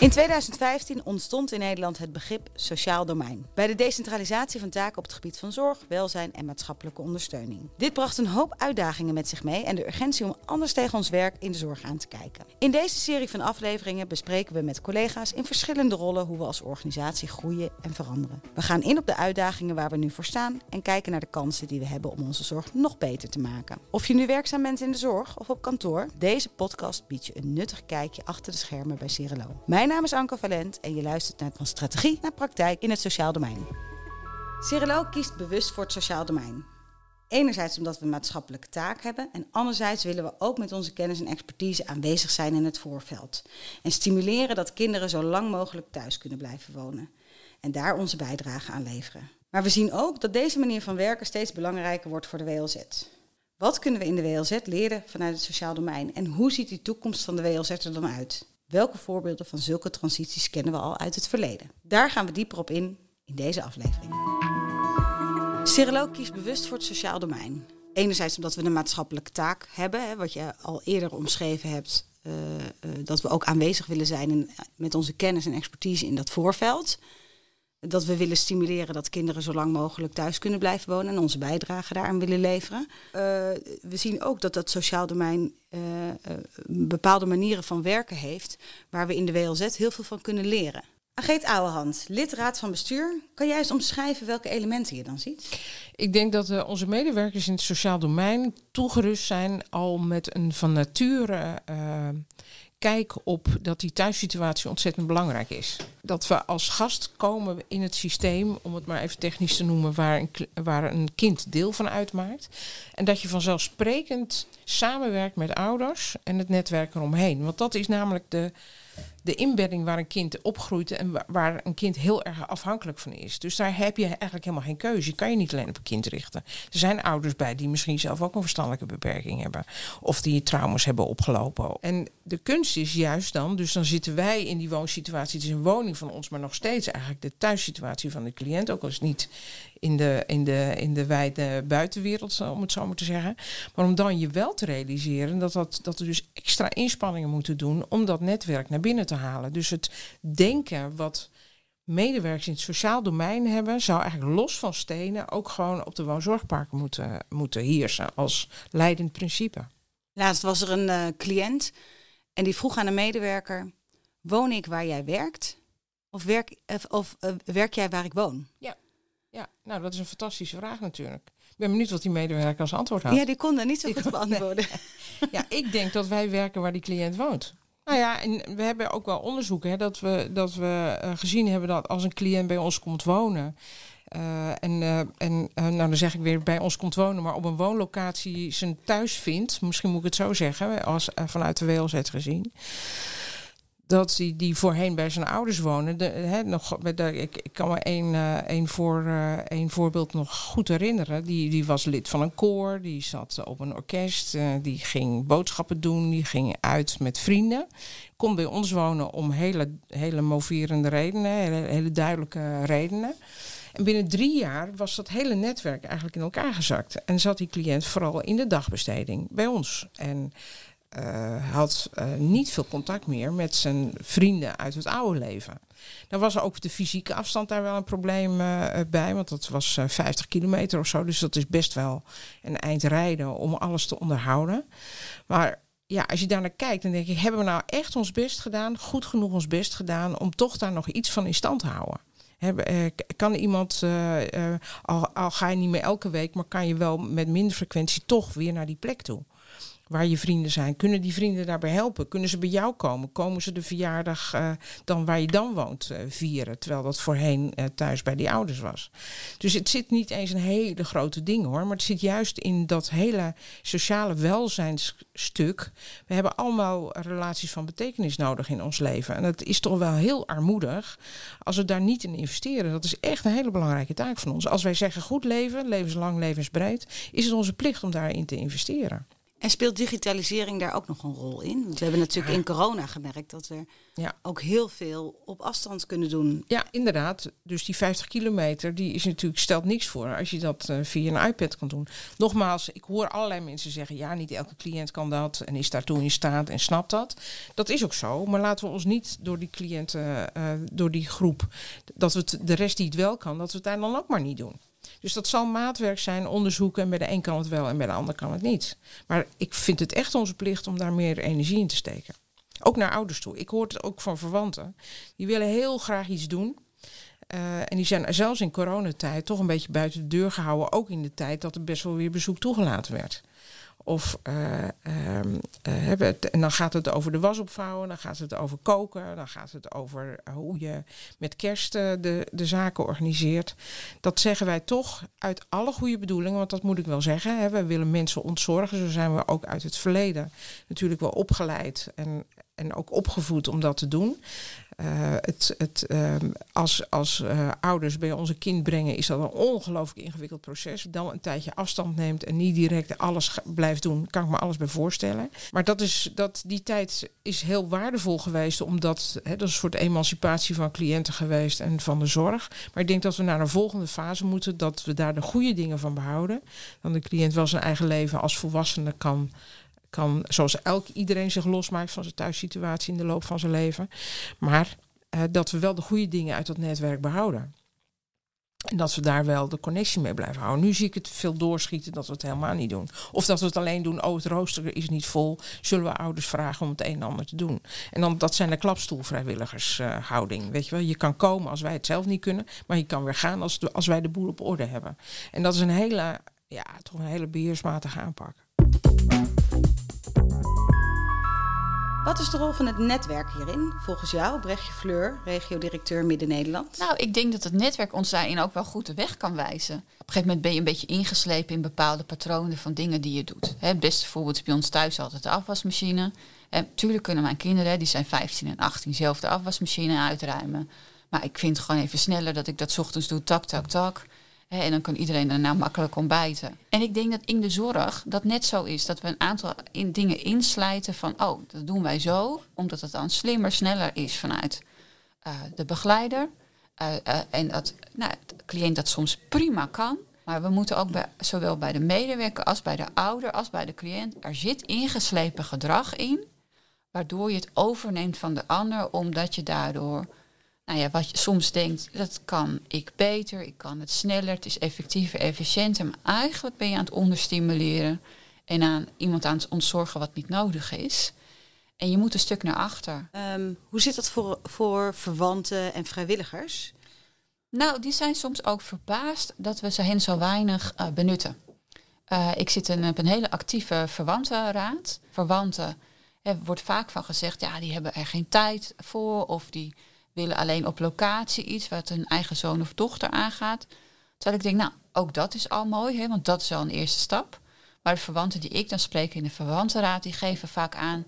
In 2015 ontstond in Nederland het begrip sociaal domein. Bij de decentralisatie van taken op het gebied van zorg, welzijn en maatschappelijke ondersteuning. Dit bracht een hoop uitdagingen met zich mee en de urgentie om anders tegen ons werk in de zorg aan te kijken. In deze serie van afleveringen bespreken we met collega's in verschillende rollen hoe we als organisatie groeien en veranderen. We gaan in op de uitdagingen waar we nu voor staan en kijken naar de kansen die we hebben om onze zorg nog beter te maken. Of je nu werkzaam bent in de zorg of op kantoor, deze podcast biedt je een nuttig kijkje achter de schermen bij Cirelo. Mijn naam is Anke Valent en je luistert naar van strategie naar praktijk in het sociaal domein. Cirelo kiest bewust voor het sociaal domein. Enerzijds omdat we een maatschappelijke taak hebben en anderzijds willen we ook met onze kennis en expertise aanwezig zijn in het voorveld. En stimuleren dat kinderen zo lang mogelijk thuis kunnen blijven wonen. En daar onze bijdrage aan leveren. Maar we zien ook dat deze manier van werken steeds belangrijker wordt voor de WLZ. Wat kunnen we in de WLZ leren vanuit het sociaal domein en hoe ziet die toekomst van de WLZ er dan uit? Welke voorbeelden van zulke transities kennen we al uit het verleden? Daar gaan we dieper op in in deze aflevering. Cirelo kiest bewust voor het sociaal domein. Enerzijds omdat we een maatschappelijke taak hebben, hè, wat je al eerder omschreven hebt, uh, uh, dat we ook aanwezig willen zijn met onze kennis en expertise in dat voorveld. Dat we willen stimuleren dat kinderen zo lang mogelijk thuis kunnen blijven wonen en onze bijdrage daaraan willen leveren. Uh, we zien ook dat dat sociaal domein bepaalde manieren van werken heeft, waar we in de WLZ heel veel van kunnen leren. Ageet Ouwehand, lid raad van bestuur. Kan jij eens omschrijven welke elementen je dan ziet? Ik denk dat onze medewerkers in het sociaal domein toegerust zijn al met een van nature kijk op dat die thuissituatie ontzettend belangrijk is. Dat we als gast komen in het systeem, om het maar even technisch te noemen, waar een, waar een kind deel van uitmaakt. En dat je vanzelfsprekend samenwerkt met ouders en het netwerk eromheen. Want dat is namelijk de de inbedding waar een kind opgroeit en waar een kind heel erg afhankelijk van is. Dus daar heb je eigenlijk helemaal geen keuze. Je kan je niet alleen op een kind richten. Er zijn ouders bij die misschien zelf ook een verstandelijke beperking hebben. Of die trauma's hebben opgelopen. En de kunst is juist dan, dus dan zitten wij in die woonsituatie. Het is een woning van ons, maar nog steeds eigenlijk de thuissituatie van de cliënt. Ook als niet in de, in de, in de wijde buitenwereld, om het zo maar te zeggen. Maar om dan je wel te realiseren dat, dat, dat we dus extra inspanningen moeten doen om dat netwerk naar binnen te halen. Dus het denken wat medewerkers in het sociaal domein hebben, zou eigenlijk los van stenen ook gewoon op de woonzorgparken moeten, moeten heersen als leidend principe. Laatst was er een uh, cliënt en die vroeg aan een medewerker: Woon ik waar jij werkt? Of werk, of, uh, werk jij waar ik woon? Ja. Ja, nou dat is een fantastische vraag natuurlijk. Ik ben benieuwd wat die medewerker als antwoord had. Ja, die kon er niet zo goed beantwoorden. ja, ik denk dat wij werken waar die cliënt woont. Nou ja, en we hebben ook wel onderzoeken hè, dat we, dat we uh, gezien hebben dat als een cliënt bij ons komt wonen. Uh, en uh, en nou, dan zeg ik weer bij ons komt wonen, maar op een woonlocatie zijn thuis vindt. Misschien moet ik het zo zeggen, als, vanuit de WLZ gezien dat die, die voorheen bij zijn ouders wonen. De, hè, nog, de, ik, ik kan me één, uh, voor, uh, voorbeeld nog goed herinneren. Die, die was lid van een koor, die zat op een orkest, die ging boodschappen doen, die ging uit met vrienden. Kon bij ons wonen om hele, hele moverende redenen, hele, hele duidelijke redenen. En binnen drie jaar was dat hele netwerk eigenlijk in elkaar gezakt. En zat die cliënt vooral in de dagbesteding bij ons. En uh, had uh, niet veel contact meer met zijn vrienden uit het oude leven. Dan was ook de fysieke afstand daar wel een probleem uh, bij, want dat was 50 kilometer of zo. Dus dat is best wel een eind rijden om alles te onderhouden. Maar ja, als je daar naar kijkt, dan denk ik, hebben we nou echt ons best gedaan, goed genoeg ons best gedaan om toch daar nog iets van in stand te houden? Kan iemand, al, al, ga je niet meer elke week, maar kan je wel met minder frequentie toch weer naar die plek toe? Waar je vrienden zijn. Kunnen die vrienden daarbij helpen? Kunnen ze bij jou komen? Komen ze de verjaardag uh, dan waar je dan woont uh, vieren? Terwijl dat voorheen uh, thuis bij die ouders was. Dus het zit niet eens een hele grote ding hoor. Maar het zit juist in dat hele sociale welzijnsstuk. We hebben allemaal relaties van betekenis nodig in ons leven. En dat is toch wel heel armoedig als we daar niet in investeren. Dat is echt een hele belangrijke taak van ons. Als wij zeggen goed leven, levenslang, levensbreed, is het onze plicht om daarin te investeren. En speelt digitalisering daar ook nog een rol in? Want we hebben natuurlijk in corona gemerkt dat we Ja. ook heel veel op afstand kunnen doen. Ja, inderdaad. Dus die 50 kilometer, die is natuurlijk, stelt niks voor als je dat eh, via een iPad kan doen. Nogmaals, ik hoor allerlei mensen zeggen, ja, niet elke cliënt kan dat en is daartoe in staat en snapt dat. Dat is ook zo, maar laten we ons niet door die cliënten, eh, door die groep, dat we het, de rest die het wel kan, dat we het daar dan ook maar niet doen. Dus dat zal maatwerk zijn, onderzoeken en bij de een kan het wel en bij de ander kan het niet. Maar ik vind het echt onze plicht om daar meer energie in te steken. Ook naar ouders toe. Ik hoor het ook van verwanten. Die willen heel graag iets doen. Eh, en die zijn zelfs in coronatijd toch een beetje buiten de deur gehouden. Ook in de tijd dat er best wel weer bezoek toegelaten werd. Of, het, en dan gaat het over de was opvouwen, dan gaat het over koken, dan gaat het over eh, hoe je met kerst de, de zaken organiseert. Dat zeggen wij toch uit alle goede bedoelingen, want dat moet ik wel zeggen. Hè. We willen mensen ontzorgen, zo zijn we ook uit het verleden natuurlijk wel opgeleid en, en ook opgevoed om dat te doen. Eh, het, het, ehm, als als eh, ouders bij onze kind brengen, is dat een ongelooflijk ingewikkeld proces. Dan een tijdje afstand neemt en niet direct alles blijft doen, kan ik me alles bij voorstellen. Maar dat is, dat, die tijd is heel waardevol geweest, omdat dat is een soort emancipatie van cliënten geweest en van de zorg. Maar ik denk dat we naar een volgende fase moeten, dat we daar de goede dingen van behouden. Dan de cliënt wel zijn eigen leven als volwassene kan kan, zoals elk iedereen zich losmaakt van zijn thuissituatie in de loop van zijn leven. Maar eh, dat we wel de goede dingen uit dat netwerk behouden. En dat we daar wel de connectie mee blijven houden. Nu zie ik het veel doorschieten dat we het helemaal niet doen. Of dat we het alleen doen, oh het rooster is niet vol. Zullen we ouders vragen om het een en ander te doen. En dan, dat zijn de klapstoelvrijwilligershouding. Weet je wel, je kan komen als wij het zelf niet kunnen. Maar je kan weer gaan als, als wij de boel op orde hebben. En dat is een hele, ja, toch een hele beheersmatige aanpak. Wat is de rol van het netwerk hierin? Volgens jou, Brechtje Fleur, regio-directeur Midden-Nederland. Nou, ik denk dat het netwerk ons daarin ook wel goed de weg kan wijzen. Op een gegeven moment ben je een beetje ingeslepen in bepaalde patronen van dingen die je doet. Beste voorbeeld is bij ons thuis altijd de afwasmachine. En natuurlijk kunnen mijn kinderen, die zijn 15 en 18, zelf de afwasmachine uitruimen. Maar ik vind gewoon even sneller dat ik dat ochtends doe, tak, tak, tak. En dan kan iedereen daarna makkelijk ontbijten. En ik denk dat in de zorg dat net zo is. Dat we een aantal in dingen inslijten van, oh, dat doen wij zo. Omdat het dan slimmer, sneller is vanuit eh, de begeleider. Eh, eh, en dat nou, de cliënt dat soms prima kan. Maar we moeten ook bij, zowel bij de medewerker als bij de ouder als bij de cliënt. Er zit ingeslepen gedrag in. Waardoor je het overneemt van de ander. Omdat je daardoor, nou ja, wat je soms denkt, dat kan ik beter. Ik kan het sneller. Het is effectiever, efficiënter. Maar eigenlijk ben je aan het onderstimuleren. En aan iemand aan het ontzorgen wat niet nodig is. En je moet een stuk naar achter. Ehm, hoe zit dat voor, voor verwanten en vrijwilligers? Nou, die zijn soms ook verbaasd dat we ze hen zo weinig eh, benutten. Eh, ik zit in, op een hele actieve verwantenraad. Verwanten, er wordt vaak van gezegd, ja, die hebben er geen tijd voor. Of die willen alleen op locatie iets wat hun eigen zoon of dochter aangaat. Terwijl ik denk, nou, ook dat is al mooi, hè, want dat is al een eerste stap. Maar de verwanten die ik dan spreek in de verwantenraad, die geven vaak aan,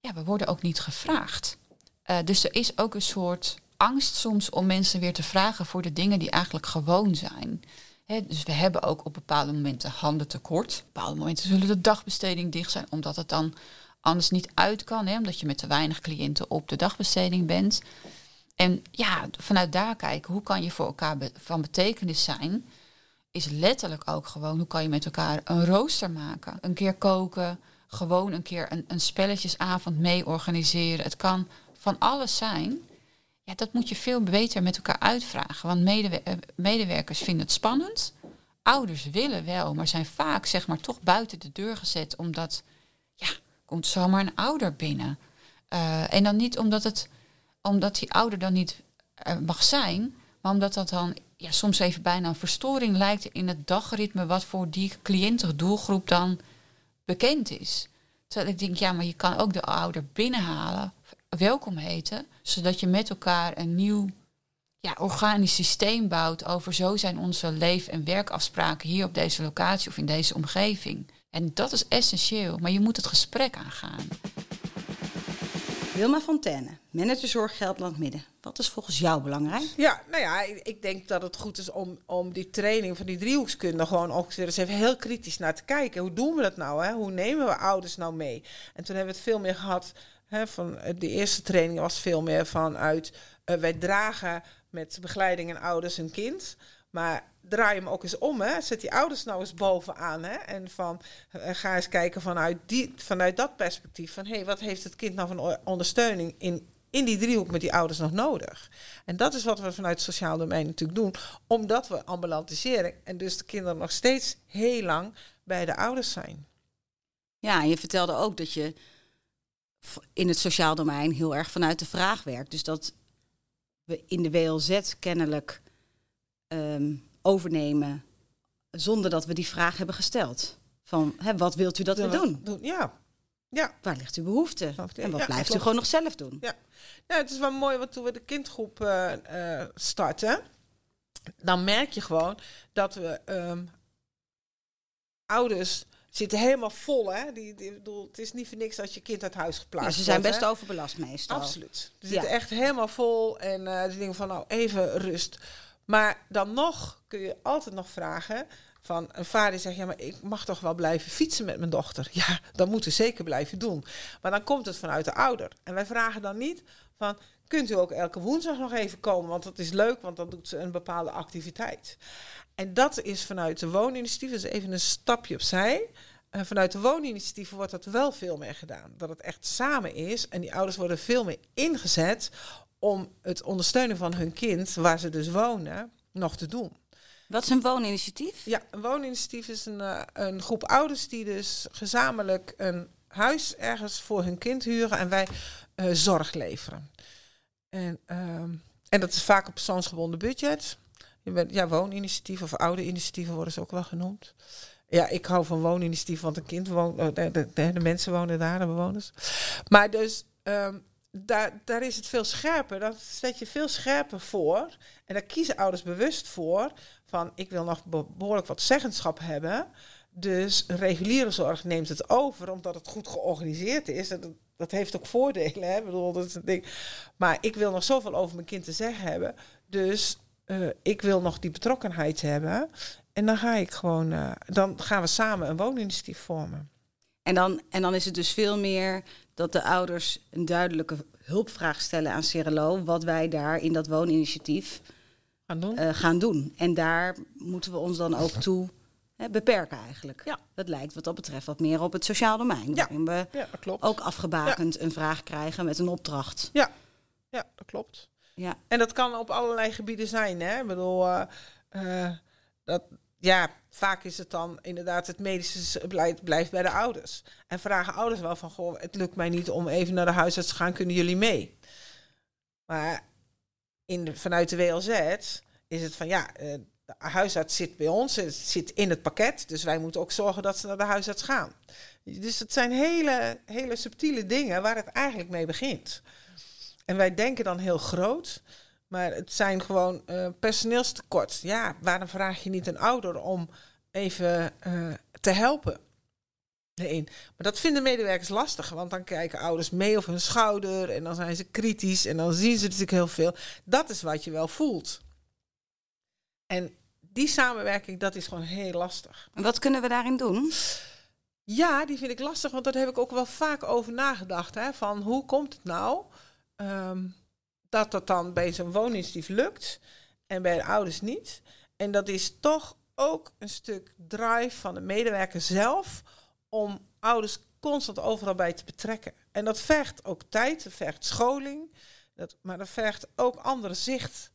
ja, we worden ook niet gevraagd. Eh, dus er is ook een soort angst soms om mensen weer te vragen voor de dingen die eigenlijk gewoon zijn. Dus we hebben ook op bepaalde momenten handen tekort. Op bepaalde momenten zullen de dagbesteding dicht zijn, omdat het dan anders niet uit kan. Hè, omdat je met te weinig cliënten op de dagbesteding bent. En ja, vanuit daar kijken, hoe kan je voor elkaar van betekenis zijn, is letterlijk ook gewoon, hoe kan je met elkaar een rooster maken? Een keer koken, gewoon een keer een, een spelletjesavond mee organiseren. Het kan van alles zijn. Ja, dat moet je veel beter met elkaar uitvragen. Want eh, medewerkers vinden het spannend. Ouders willen wel, maar zijn vaak zeg maar toch buiten de deur gezet. Omdat, ja, komt zomaar een ouder binnen. Eh, en dan niet omdat, het, omdat die ouder dan niet er mag zijn. Maar omdat dat dan ja, soms even bijna een verstoring lijkt in het dagritme. Wat voor die cliëntendoelgroep dan bekend is. Terwijl ik denk, ja, maar je kan ook de ouder binnenhalen, welkom heten, zodat je met elkaar een nieuw ja, organisch systeem bouwt over zo zijn onze leef- en werkafspraken hier op deze locatie of in deze omgeving. En dat is essentieel, maar je moet het gesprek aangaan. Wilma Fontaine, manager Zorg Gelderland Midden. Wat is volgens jou belangrijk? Ja, nou ja, ik, denk dat het goed is om, om die training van die driehoekskunde gewoon ook weer eens even heel kritisch naar te kijken. Hoe doen we dat nou? Hè? Hoe nemen we ouders nou mee? En toen hebben we het veel meer gehad hè, van eh, de eerste training was veel meer vanuit uh, wij dragen met begeleiding en ouders een kind. Maar draai hem ook eens om. Hè. Zet die ouders nou eens bovenaan. Hè. En van, uh, ga eens kijken vanuit, die, vanuit dat perspectief. Van hé, hey, wat heeft het kind nou van ondersteuning in, in die driehoek met die ouders nog nodig? En dat is wat we vanuit het sociaal domein natuurlijk doen. Omdat we ambulantiseren. En dus de kinderen nog steeds heel lang bij de ouders zijn. Ja, je vertelde ook dat je in het sociaal domein heel erg vanuit de vraag werkt. Dus dat we in de WLZ kennelijk um, overnemen zonder dat we die vraag hebben gesteld. Van, hè, wat wilt u dat we doen? doen? Ja. ja. Waar ligt uw behoefte? En wat ja, blijft u gewoon nog zelf doen? Ja. ja, het is wel mooi, want toen we de kindgroep uh, uh, starten, dan merk je gewoon dat we um, ouders zitten helemaal vol. Hè? Die, die, bedoel, het is niet voor niks dat je kind uit huis geplaatst ja, Ze zijn wordt, best hè? overbelast meestal. Absoluut. Ze zitten echt helemaal vol en uh, die denken van nou even rust. Maar dan nog kun je altijd nog vragen van een vader zegt ja maar ik mag toch wel blijven fietsen met mijn dochter. Ja, dat moeten we zeker blijven doen. Maar dan komt het vanuit de ouder. En wij vragen dan niet van kunt u ook elke woensdag nog even komen, want dat is leuk, want dan doet ze een bepaalde activiteit. En dat is vanuit de wooninitiatieven, dus even een stapje opzij. En vanuit de wooninitiatieven wordt dat wel veel meer gedaan. Dat het echt samen is en die ouders worden veel meer ingezet om het ondersteunen van hun kind, waar ze dus wonen, nog te doen. Wat is een wooninitiatief? Ja, een wooninitiatief is een, uh, een groep ouders die dus gezamenlijk een huis ergens voor hun kind huren en wij uh, zorg leveren. En, uh, en dat is vaak op persoonsgebonden budget. Je bent, ja, wooninitiatief of oude initiatieven worden ze ook wel genoemd. Ja, ik hou van wooninitiatief, want een kind woont, de, de, de, de mensen wonen daar, de bewoners. Maar dus um, daar, is het veel scherper. Dat zet je veel scherper voor. En daar kiezen ouders bewust voor. Van ik wil nog behoorlijk wat zeggenschap hebben. Dus reguliere zorg neemt het over, omdat het goed georganiseerd is. Dat, dat heeft ook voordelen. Hè? Ik bedoel, dat ding. Maar ik wil nog zoveel over mijn kind te zeggen hebben. Dus uh, ik wil nog die betrokkenheid hebben. En dan ga ik gewoon, uh, dan gaan we samen een wooninitiatief vormen. En dan, en dan is het dus veel meer dat de ouders een duidelijke hulpvraag stellen aan Cerelo, wat wij daar in dat wooninitiatief gaan doen. Uh, gaan doen. En daar moeten we ons dan ook toe hè, beperken eigenlijk. Ja. Dat lijkt wat dat betreft wat meer op het sociaal domein. Ja. Waarin we ja, dat klopt. ook afgebakend ja. een vraag krijgen met een opdracht. Ja, ja dat klopt. Ja. En dat kan op allerlei gebieden zijn. Hè? Ik bedoel, uh, uh, dat, ja, vaak is het dan inderdaad het medische blijft, bij de ouders. En vragen ouders wel van, goh, het lukt mij niet om even naar de huisarts te gaan, kunnen jullie mee? Maar in vanuit de WLZ is het van, ja, de huisarts zit bij ons, het zit in het pakket, dus wij moeten ook zorgen dat ze naar de huisarts gaan. Dus het zijn hele, hele subtiele dingen waar het eigenlijk mee begint. En wij denken dan heel groot, maar het zijn gewoon uh, personeelstekort. Ja, waarom vraag je niet een ouder om even uh, te helpen? Nee, maar dat vinden medewerkers lastig, want dan kijken ouders mee over hun schouder en dan zijn ze kritisch en dan zien ze natuurlijk heel veel. Dat is wat je wel voelt. En die samenwerking, dat is gewoon heel lastig. En wat kunnen we daarin doen? Ja, die vind ik lastig, want daar heb ik ook wel vaak over nagedacht. Hè, van hoe komt het nou um, dat dat dan bij zo'n wooninitiatief lukt en bij de ouders niet? En dat is toch ook een stuk drive van de medewerker zelf om ouders constant overal bij te betrekken. En dat vergt ook tijd, dat vergt scholing, dat, maar dat vergt ook andere zicht,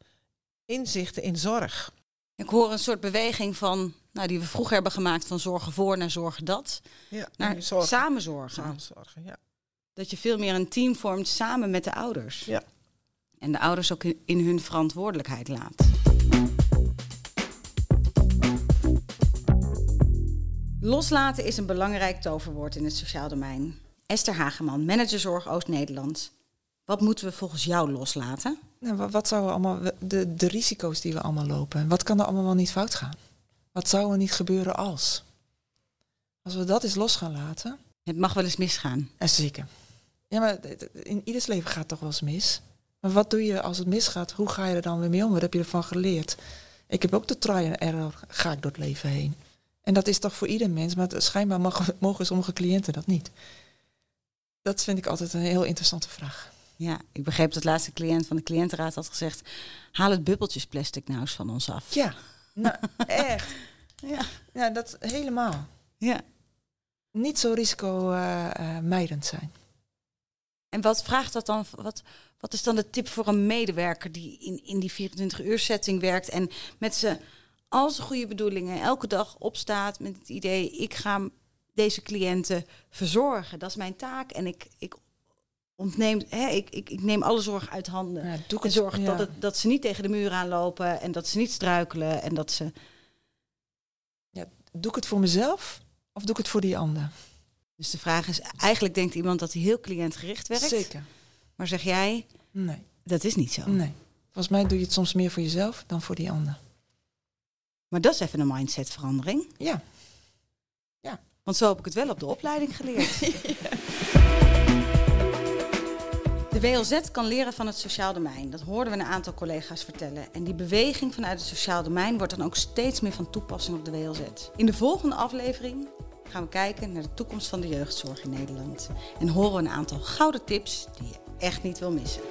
inzichten in zorg. Ik hoor een soort beweging van, nou, die we vroeger hebben gemaakt van zorgen voor naar zorgen dat, ja, naar zorgen. samenzorgen. Samenzorgen, ja. Dat je veel meer een team vormt samen met de ouders. Ja. En de ouders ook in, hun verantwoordelijkheid laat. Loslaten is een belangrijk toverwoord in het sociaal domein. Esther Hageman, manager Zorg Oost-Nederland. Wat moeten we volgens jou loslaten? Nou, wat zouden allemaal de, de risico's die we allemaal lopen? Wat kan er allemaal wel niet fout gaan? Wat zou er niet gebeuren als? Als we dat eens los gaan laten. Het mag wel eens misgaan. En zeker. Ja, maar in ieders leven gaat toch wel eens mis. Maar wat doe je als het misgaat? Hoe ga je er dan weer mee om? Wat heb je ervan geleerd? Ik heb ook de try and error, ga ik door het leven heen. En dat is toch voor ieder mens, maar het- schijnbaar mag, mogen sommige cliënten dat niet. Dat vind ik altijd een heel interessante vraag. Ja, ik begreep dat laatste cliënt van de cliëntenraad had gezegd... haal het bubbeltjesplastic nou eens van ons af. Ja, nou, echt. Ja. Ja, dat helemaal. ja. Niet zo risicomijdend zijn. En wat vraagt dat dan? Wat, wat is dan de tip voor een medewerker die in, in die 24-uur setting werkt en met zijn al zijn goede bedoelingen elke dag opstaat met het idee: ik ga deze cliënten verzorgen. Dat is mijn taak en ik, ik ontneem, hè, ik, ik, ik neem alle zorg uit handen. Ja, doe ik En zorg ja. dat, het, dat ze niet tegen de muur aanlopen en dat ze niet struikelen en dat ze. Doe ik het voor mezelf of doe ik het voor die ander? Dus de vraag is: eigenlijk denkt iemand dat hij heel cliëntgericht werkt. Zeker. Maar zeg jij, Nee, dat is niet zo. nee. Volgens mij doe je het soms meer voor jezelf dan voor die ander. Maar dat is even een mindsetverandering. Ja. Want zo heb ik het wel op de opleiding geleerd. De WLZ kan leren van het sociaal domein. Dat hoorden we een aantal collega's vertellen. En die beweging vanuit het sociaal domein wordt dan ook steeds meer van toepassing op de WLZ. In de volgende aflevering gaan we kijken naar de toekomst van de jeugdzorg in Nederland. En horen we een aantal gouden tips die je echt niet wil missen.